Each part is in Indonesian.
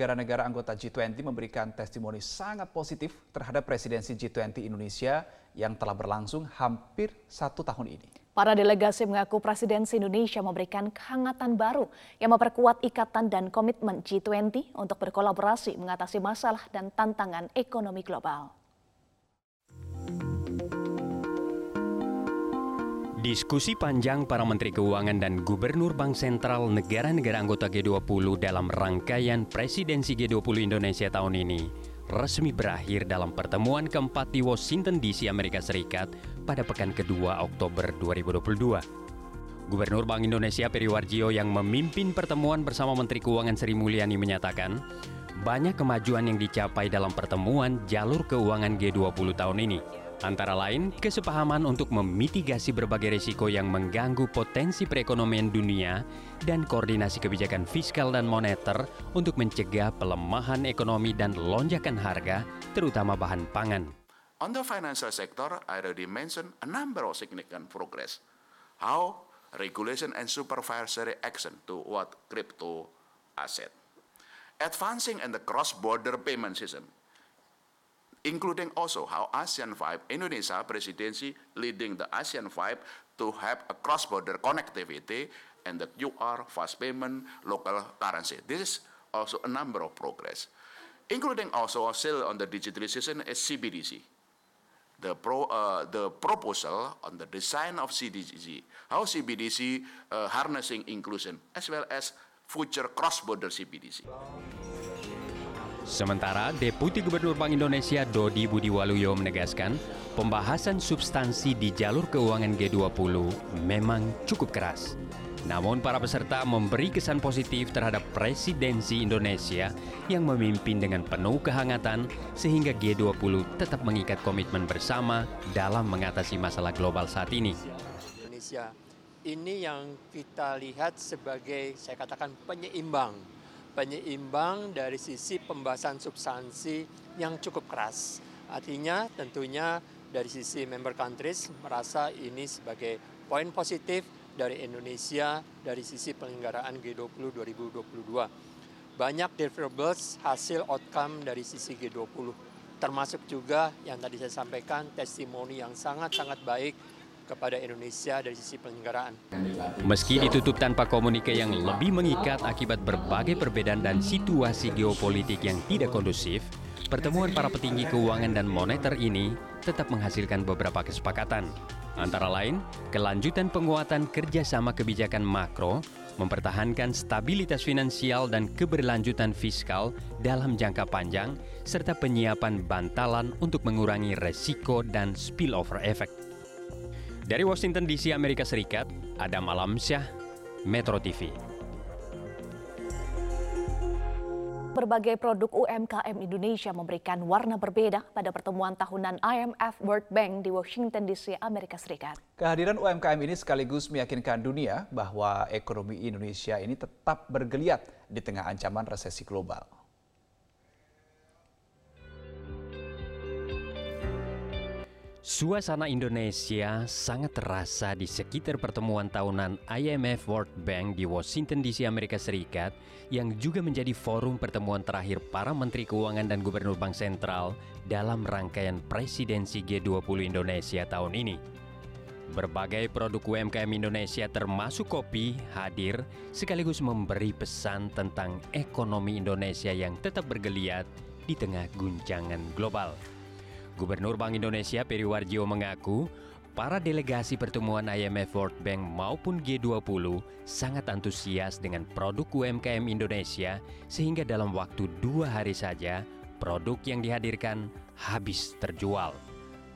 negara-negara anggota G20 memberikan testimoni sangat positif terhadap presidensi G20 Indonesia yang telah berlangsung hampir satu tahun ini. Para delegasi mengaku presidensi Indonesia memberikan kehangatan baru yang memperkuat ikatan dan komitmen G20 untuk berkolaborasi mengatasi masalah dan tantangan ekonomi global. Diskusi panjang para Menteri Keuangan dan Gubernur Bank Sentral negara-negara anggota G20 dalam rangkaian Presidensi G20 Indonesia tahun ini resmi berakhir dalam pertemuan keempat di Washington DC, Amerika Serikat pada pekan kedua Oktober 2022. Gubernur Bank Indonesia Periwarjio yang memimpin pertemuan bersama Menteri Keuangan Sri Mulyani menyatakan, banyak kemajuan yang dicapai dalam pertemuan jalur keuangan G20 tahun ini. Antara lain, kesepahaman untuk memitigasi berbagai risiko yang mengganggu potensi perekonomian dunia dan koordinasi kebijakan fiskal dan moneter untuk mencegah pelemahan ekonomi dan lonjakan harga, terutama bahan pangan. On the financial sector, I already mentioned a number of significant progress. How regulation and supervisory action to what crypto asset. Advancing in the cross-border payment system including also how ASEAN 5, Indonesia presidency leading the ASEAN 5 to have a cross-border connectivity and the QR, fast payment, local currency. This is also a number of progress, including also still on the digitalization as CBDC. The, pro, uh, the proposal on the design of CBDC, how CBDC uh, harnessing inclusion, as well as future cross-border CBDC. Sementara Deputi Gubernur Bank Indonesia Dodi Budiwaluyo menegaskan, pembahasan substansi di jalur keuangan G20 memang cukup keras. Namun para peserta memberi kesan positif terhadap presidensi Indonesia yang memimpin dengan penuh kehangatan sehingga G20 tetap mengikat komitmen bersama dalam mengatasi masalah global saat ini. Indonesia ini yang kita lihat sebagai saya katakan penyeimbang penyeimbang dari sisi pembahasan substansi yang cukup keras. Artinya tentunya dari sisi member countries merasa ini sebagai poin positif dari Indonesia dari sisi penyelenggaraan G20 2022. Banyak deliverables hasil outcome dari sisi G20 termasuk juga yang tadi saya sampaikan testimoni yang sangat-sangat baik kepada Indonesia dari sisi penyelenggaraan. Meski ditutup tanpa komunike yang lebih mengikat akibat berbagai perbedaan dan situasi geopolitik yang tidak kondusif, pertemuan para petinggi keuangan dan moneter ini tetap menghasilkan beberapa kesepakatan. Antara lain, kelanjutan penguatan kerjasama kebijakan makro, mempertahankan stabilitas finansial dan keberlanjutan fiskal dalam jangka panjang, serta penyiapan bantalan untuk mengurangi resiko dan spillover effect. Dari Washington DC, Amerika Serikat, Adam Alamsyah, Metro TV. Berbagai produk UMKM Indonesia memberikan warna berbeda pada pertemuan tahunan IMF World Bank di Washington DC, Amerika Serikat. Kehadiran UMKM ini sekaligus meyakinkan dunia bahwa ekonomi Indonesia ini tetap bergeliat di tengah ancaman resesi global. Suasana Indonesia sangat terasa di sekitar pertemuan tahunan IMF World Bank di Washington DC, Amerika Serikat, yang juga menjadi forum pertemuan terakhir para Menteri Keuangan dan Gubernur Bank Sentral dalam rangkaian Presidensi G20 Indonesia tahun ini. Berbagai produk UMKM Indonesia termasuk kopi hadir sekaligus memberi pesan tentang ekonomi Indonesia yang tetap bergeliat di tengah guncangan global. Gubernur Bank Indonesia Peri Warjio mengaku, para delegasi pertemuan IMF World Bank maupun G20 sangat antusias dengan produk UMKM Indonesia sehingga dalam waktu dua hari saja produk yang dihadirkan habis terjual.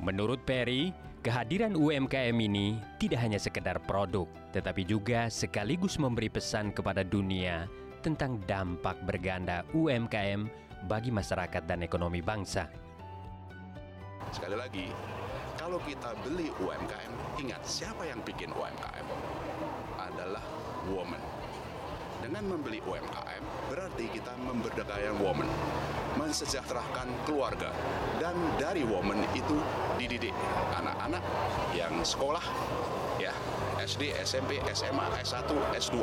Menurut Peri, kehadiran UMKM ini tidak hanya sekedar produk, tetapi juga sekaligus memberi pesan kepada dunia tentang dampak berganda UMKM bagi masyarakat dan ekonomi bangsa. Sekali lagi, kalau kita beli UMKM, ingat siapa yang bikin UMKM? Adalah woman. Dengan membeli UMKM, berarti kita memberdayakan woman, mensejahterakan keluarga. Dan dari woman itu dididik anak-anak yang sekolah, SD, SMP, SMA, S1, S2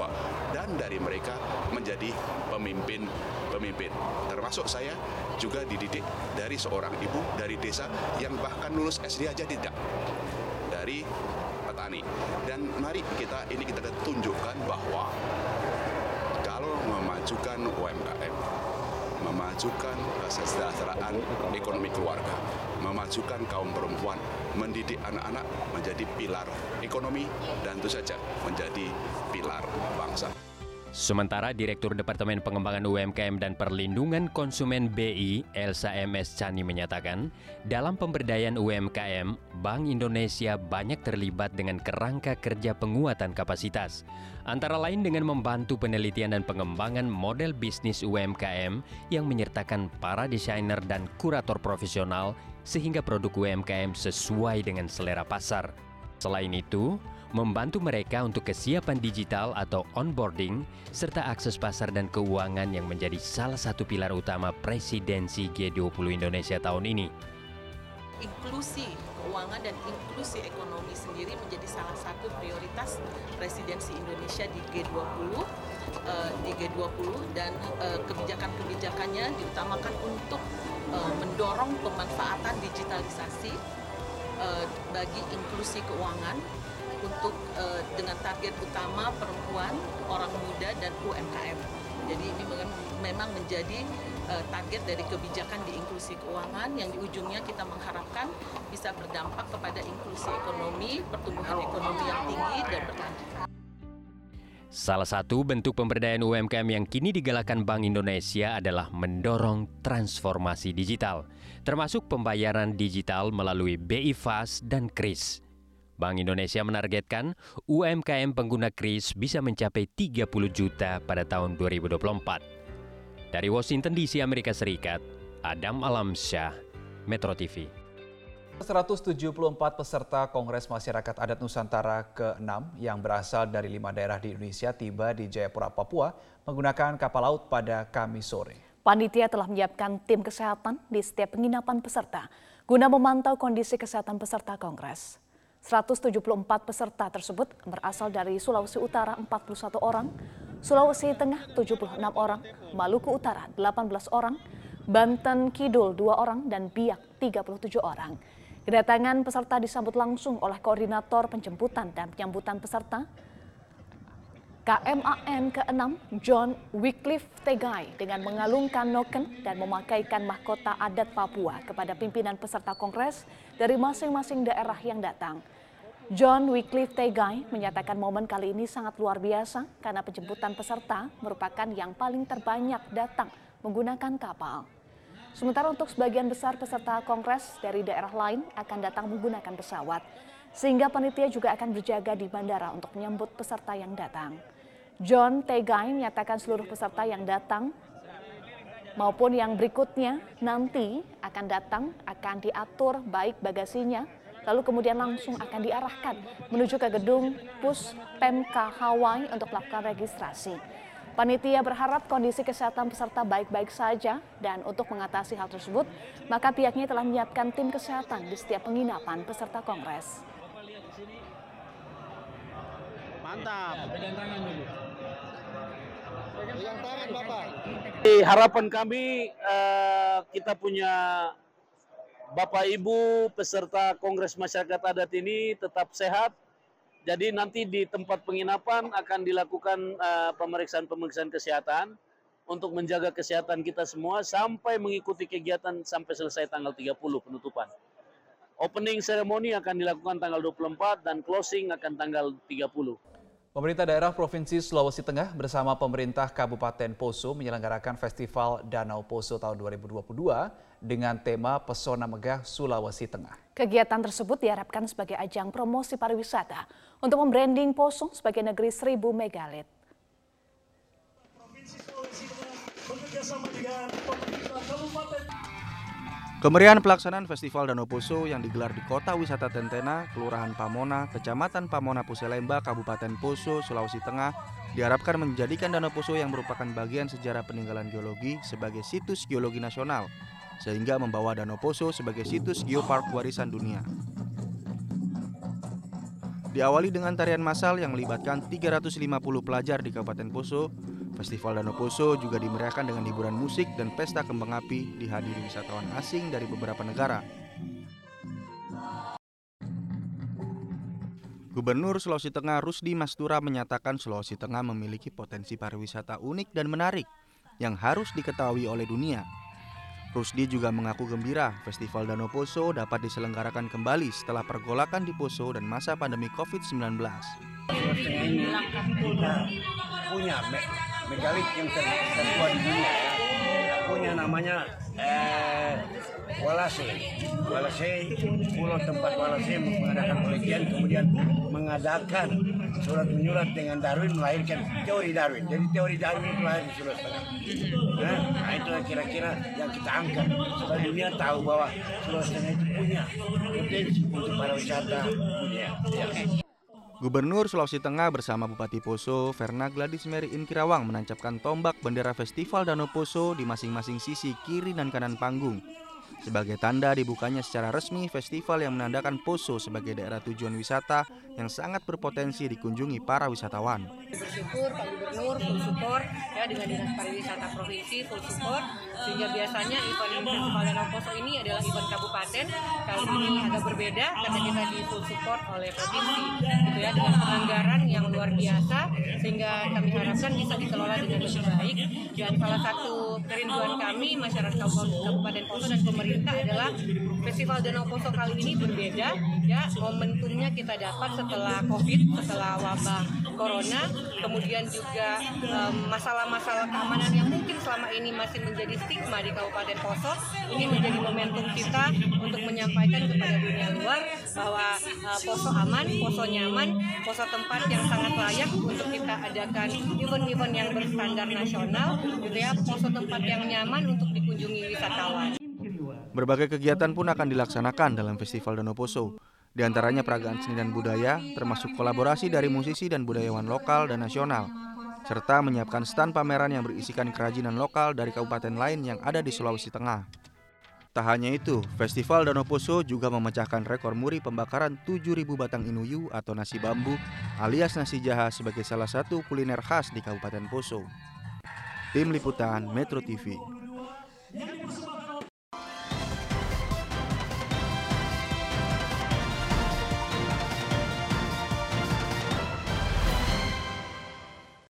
dan dari mereka menjadi pemimpin-pemimpin. Termasuk saya juga dididik dari seorang ibu dari desa yang bahkan lulus SD aja tidak. Dari petani. Dan mari kita ini kita tunjukkan bahwa kalau memajukan UMKM, memajukan kesejahteraan ekonomi keluarga, memajukan kaum perempuan, mendidik anak-anak menjadi pilar ekonomi dan tentu saja menjadi pilar bangsa. Sementara Direktur Departemen Pengembangan UMKM dan Perlindungan Konsumen BI, Elsa MS Chani menyatakan, dalam pemberdayaan UMKM, Bank Indonesia banyak terlibat dengan kerangka kerja penguatan kapasitas, antara lain dengan membantu penelitian dan pengembangan model bisnis UMKM yang menyertakan para desainer dan kurator profesional sehingga produk UMKM sesuai dengan selera pasar. Selain itu, membantu mereka untuk kesiapan digital atau onboarding, serta akses pasar dan keuangan yang menjadi salah satu pilar utama presidensi G20 Indonesia tahun ini. Inklusi keuangan dan inklusi ekonomi sendiri menjadi salah satu prioritas presidensi Indonesia di G20 uh, di G20 dan uh, kebijakan-kebijakannya diutamakan untuk uh, mendorong pemanfaatan digitalisasi bagi inklusi keuangan untuk uh, dengan target utama perempuan, orang muda dan UMKM. Jadi ini memang menjadi uh, target dari kebijakan di inklusi keuangan yang di ujungnya kita mengharapkan bisa berdampak kepada inklusi ekonomi, pertumbuhan ekonomi yang tinggi dan berkelanjutan. Salah satu bentuk pemberdayaan UMKM yang kini digalakkan Bank Indonesia adalah mendorong transformasi digital, termasuk pembayaran digital melalui BI Fast dan KRIS. Bank Indonesia menargetkan UMKM pengguna KRIS bisa mencapai 30 juta pada tahun 2024. Dari Washington DC, Amerika Serikat, Adam Alamsyah, Metro TV. 174 peserta Kongres Masyarakat Adat Nusantara ke-6 yang berasal dari lima daerah di Indonesia tiba di Jayapura, Papua menggunakan kapal laut pada Kamis sore. Panitia telah menyiapkan tim kesehatan di setiap penginapan peserta guna memantau kondisi kesehatan peserta Kongres. 174 peserta tersebut berasal dari Sulawesi Utara 41 orang, Sulawesi Tengah 76 orang, Maluku Utara 18 orang, Banten Kidul 2 orang, dan Biak 37 orang. Kedatangan peserta disambut langsung oleh Koordinator Penjemputan dan Penyambutan Peserta KMAN ke-6 John Wycliffe Tegai dengan mengalungkan noken dan memakaikan mahkota adat Papua kepada pimpinan peserta kongres dari masing-masing daerah yang datang. John Wycliffe Tegai menyatakan momen kali ini sangat luar biasa karena penjemputan peserta merupakan yang paling terbanyak datang menggunakan kapal. Sementara untuk sebagian besar peserta kongres dari daerah lain akan datang menggunakan pesawat, sehingga panitia juga akan berjaga di bandara untuk menyambut peserta yang datang. John Tegai menyatakan seluruh peserta yang datang maupun yang berikutnya nanti akan datang akan diatur baik bagasinya lalu kemudian langsung akan diarahkan menuju ke gedung Pus Pemka Hawaii untuk melakukan registrasi. Panitia berharap kondisi kesehatan peserta baik-baik saja dan untuk mengatasi hal tersebut, maka pihaknya telah menyiapkan tim kesehatan di setiap penginapan peserta kongres. Mantap. Pegang tangan dulu. Bapak. Harapan kami uh, kita punya Bapak Ibu peserta Kongres Masyarakat Adat ini tetap sehat. Jadi nanti di tempat penginapan akan dilakukan pemeriksaan-pemeriksaan uh, kesehatan untuk menjaga kesehatan kita semua sampai mengikuti kegiatan sampai selesai tanggal 30 penutupan. Opening ceremony akan dilakukan tanggal 24 dan closing akan tanggal 30. Pemerintah daerah Provinsi Sulawesi Tengah bersama pemerintah Kabupaten Poso menyelenggarakan Festival Danau Poso tahun 2022 dengan tema Pesona Megah Sulawesi Tengah. Kegiatan tersebut diharapkan sebagai ajang promosi pariwisata untuk membranding Poso sebagai negeri seribu megalit. Provinsi Sulawesi Tengah bekerjasama dengan pemerintah Kabupaten Kemeriahan pelaksanaan Festival Danau Poso yang digelar di Kota Wisata Tentena, Kelurahan Pamona, Kecamatan Pamona Puselemba, Kabupaten Poso, Sulawesi Tengah, diharapkan menjadikan Danau Poso yang merupakan bagian sejarah peninggalan geologi sebagai situs geologi nasional, sehingga membawa Danau Poso sebagai situs geopark warisan dunia. Diawali dengan tarian massal yang melibatkan 350 pelajar di Kabupaten Poso, Festival Danau Poso juga dimeriahkan dengan hiburan musik dan pesta kembang api dihadiri wisatawan asing dari beberapa negara. Gubernur Sulawesi Tengah Rusdi Mastura menyatakan Sulawesi Tengah memiliki potensi pariwisata unik dan menarik yang harus diketahui oleh dunia. Rusdi juga mengaku gembira Festival Danau Poso dapat diselenggarakan kembali setelah pergolakan di Poso dan masa pandemi COVID-19. punya megalit yang ter di dunia ya. Punya namanya eh, Walase. Walase, pulau tempat Walase mengadakan penelitian kemudian mengadakan surat menyurat dengan Darwin melahirkan teori Darwin. Jadi teori Darwin itu lahir di Sulawesi. Nah, nah itu kira-kira yang kita angkat supaya dunia tahu bahwa Sulawesi Tengah itu punya potensi untuk para wisata dunia. Ya. Gubernur Sulawesi Tengah bersama Bupati Poso, Verna Gladys Mary Inkirawang menancapkan tombak bendera Festival Danau Poso di masing-masing sisi kiri dan kanan panggung. Sebagai tanda dibukanya secara resmi festival yang menandakan Poso sebagai daerah tujuan wisata yang sangat berpotensi dikunjungi para wisatawan. Bersyukur Pak Gubernur full support ya dengan Dinas Pariwisata Provinsi full support. Sehingga biasanya event Festival Danau Poso ini adalah event kabupaten. Kali ini agak berbeda karena kita di full support oleh provinsi gitu ya dengan penganggaran yang luar biasa. Sehingga kami harapkan bisa dikelola dengan lebih baik. Dan salah satu kerinduan kami masyarakat Kabupaten Poso dan pemerintah adalah Festival Danau Poso kali ini berbeda ya momentumnya kita dapat setelah Covid setelah wabah Corona kemudian juga masalah-masalah um, keamanan yang mungkin selama ini masih menjadi stigma di Kabupaten Poso ini menjadi momentum kita untuk menyampaikan kepada dunia luar bahwa uh, Poso aman, Poso nyaman, Poso tempat yang sangat layak untuk kita adakan event-event yang berstandar nasional gitu ya, Poso tempat yang nyaman untuk dikunjungi wisatawan. Berbagai kegiatan pun akan dilaksanakan dalam Festival Danau Poso. Di antaranya peragaan seni dan budaya, termasuk kolaborasi dari musisi dan budayawan lokal dan nasional, serta menyiapkan stand pameran yang berisikan kerajinan lokal dari kabupaten lain yang ada di Sulawesi Tengah. Tak hanya itu, Festival Danau Poso juga memecahkan rekor muri pembakaran 7.000 batang inuyu atau nasi bambu alias nasi jaha sebagai salah satu kuliner khas di Kabupaten Poso. Tim Liputan Metro TV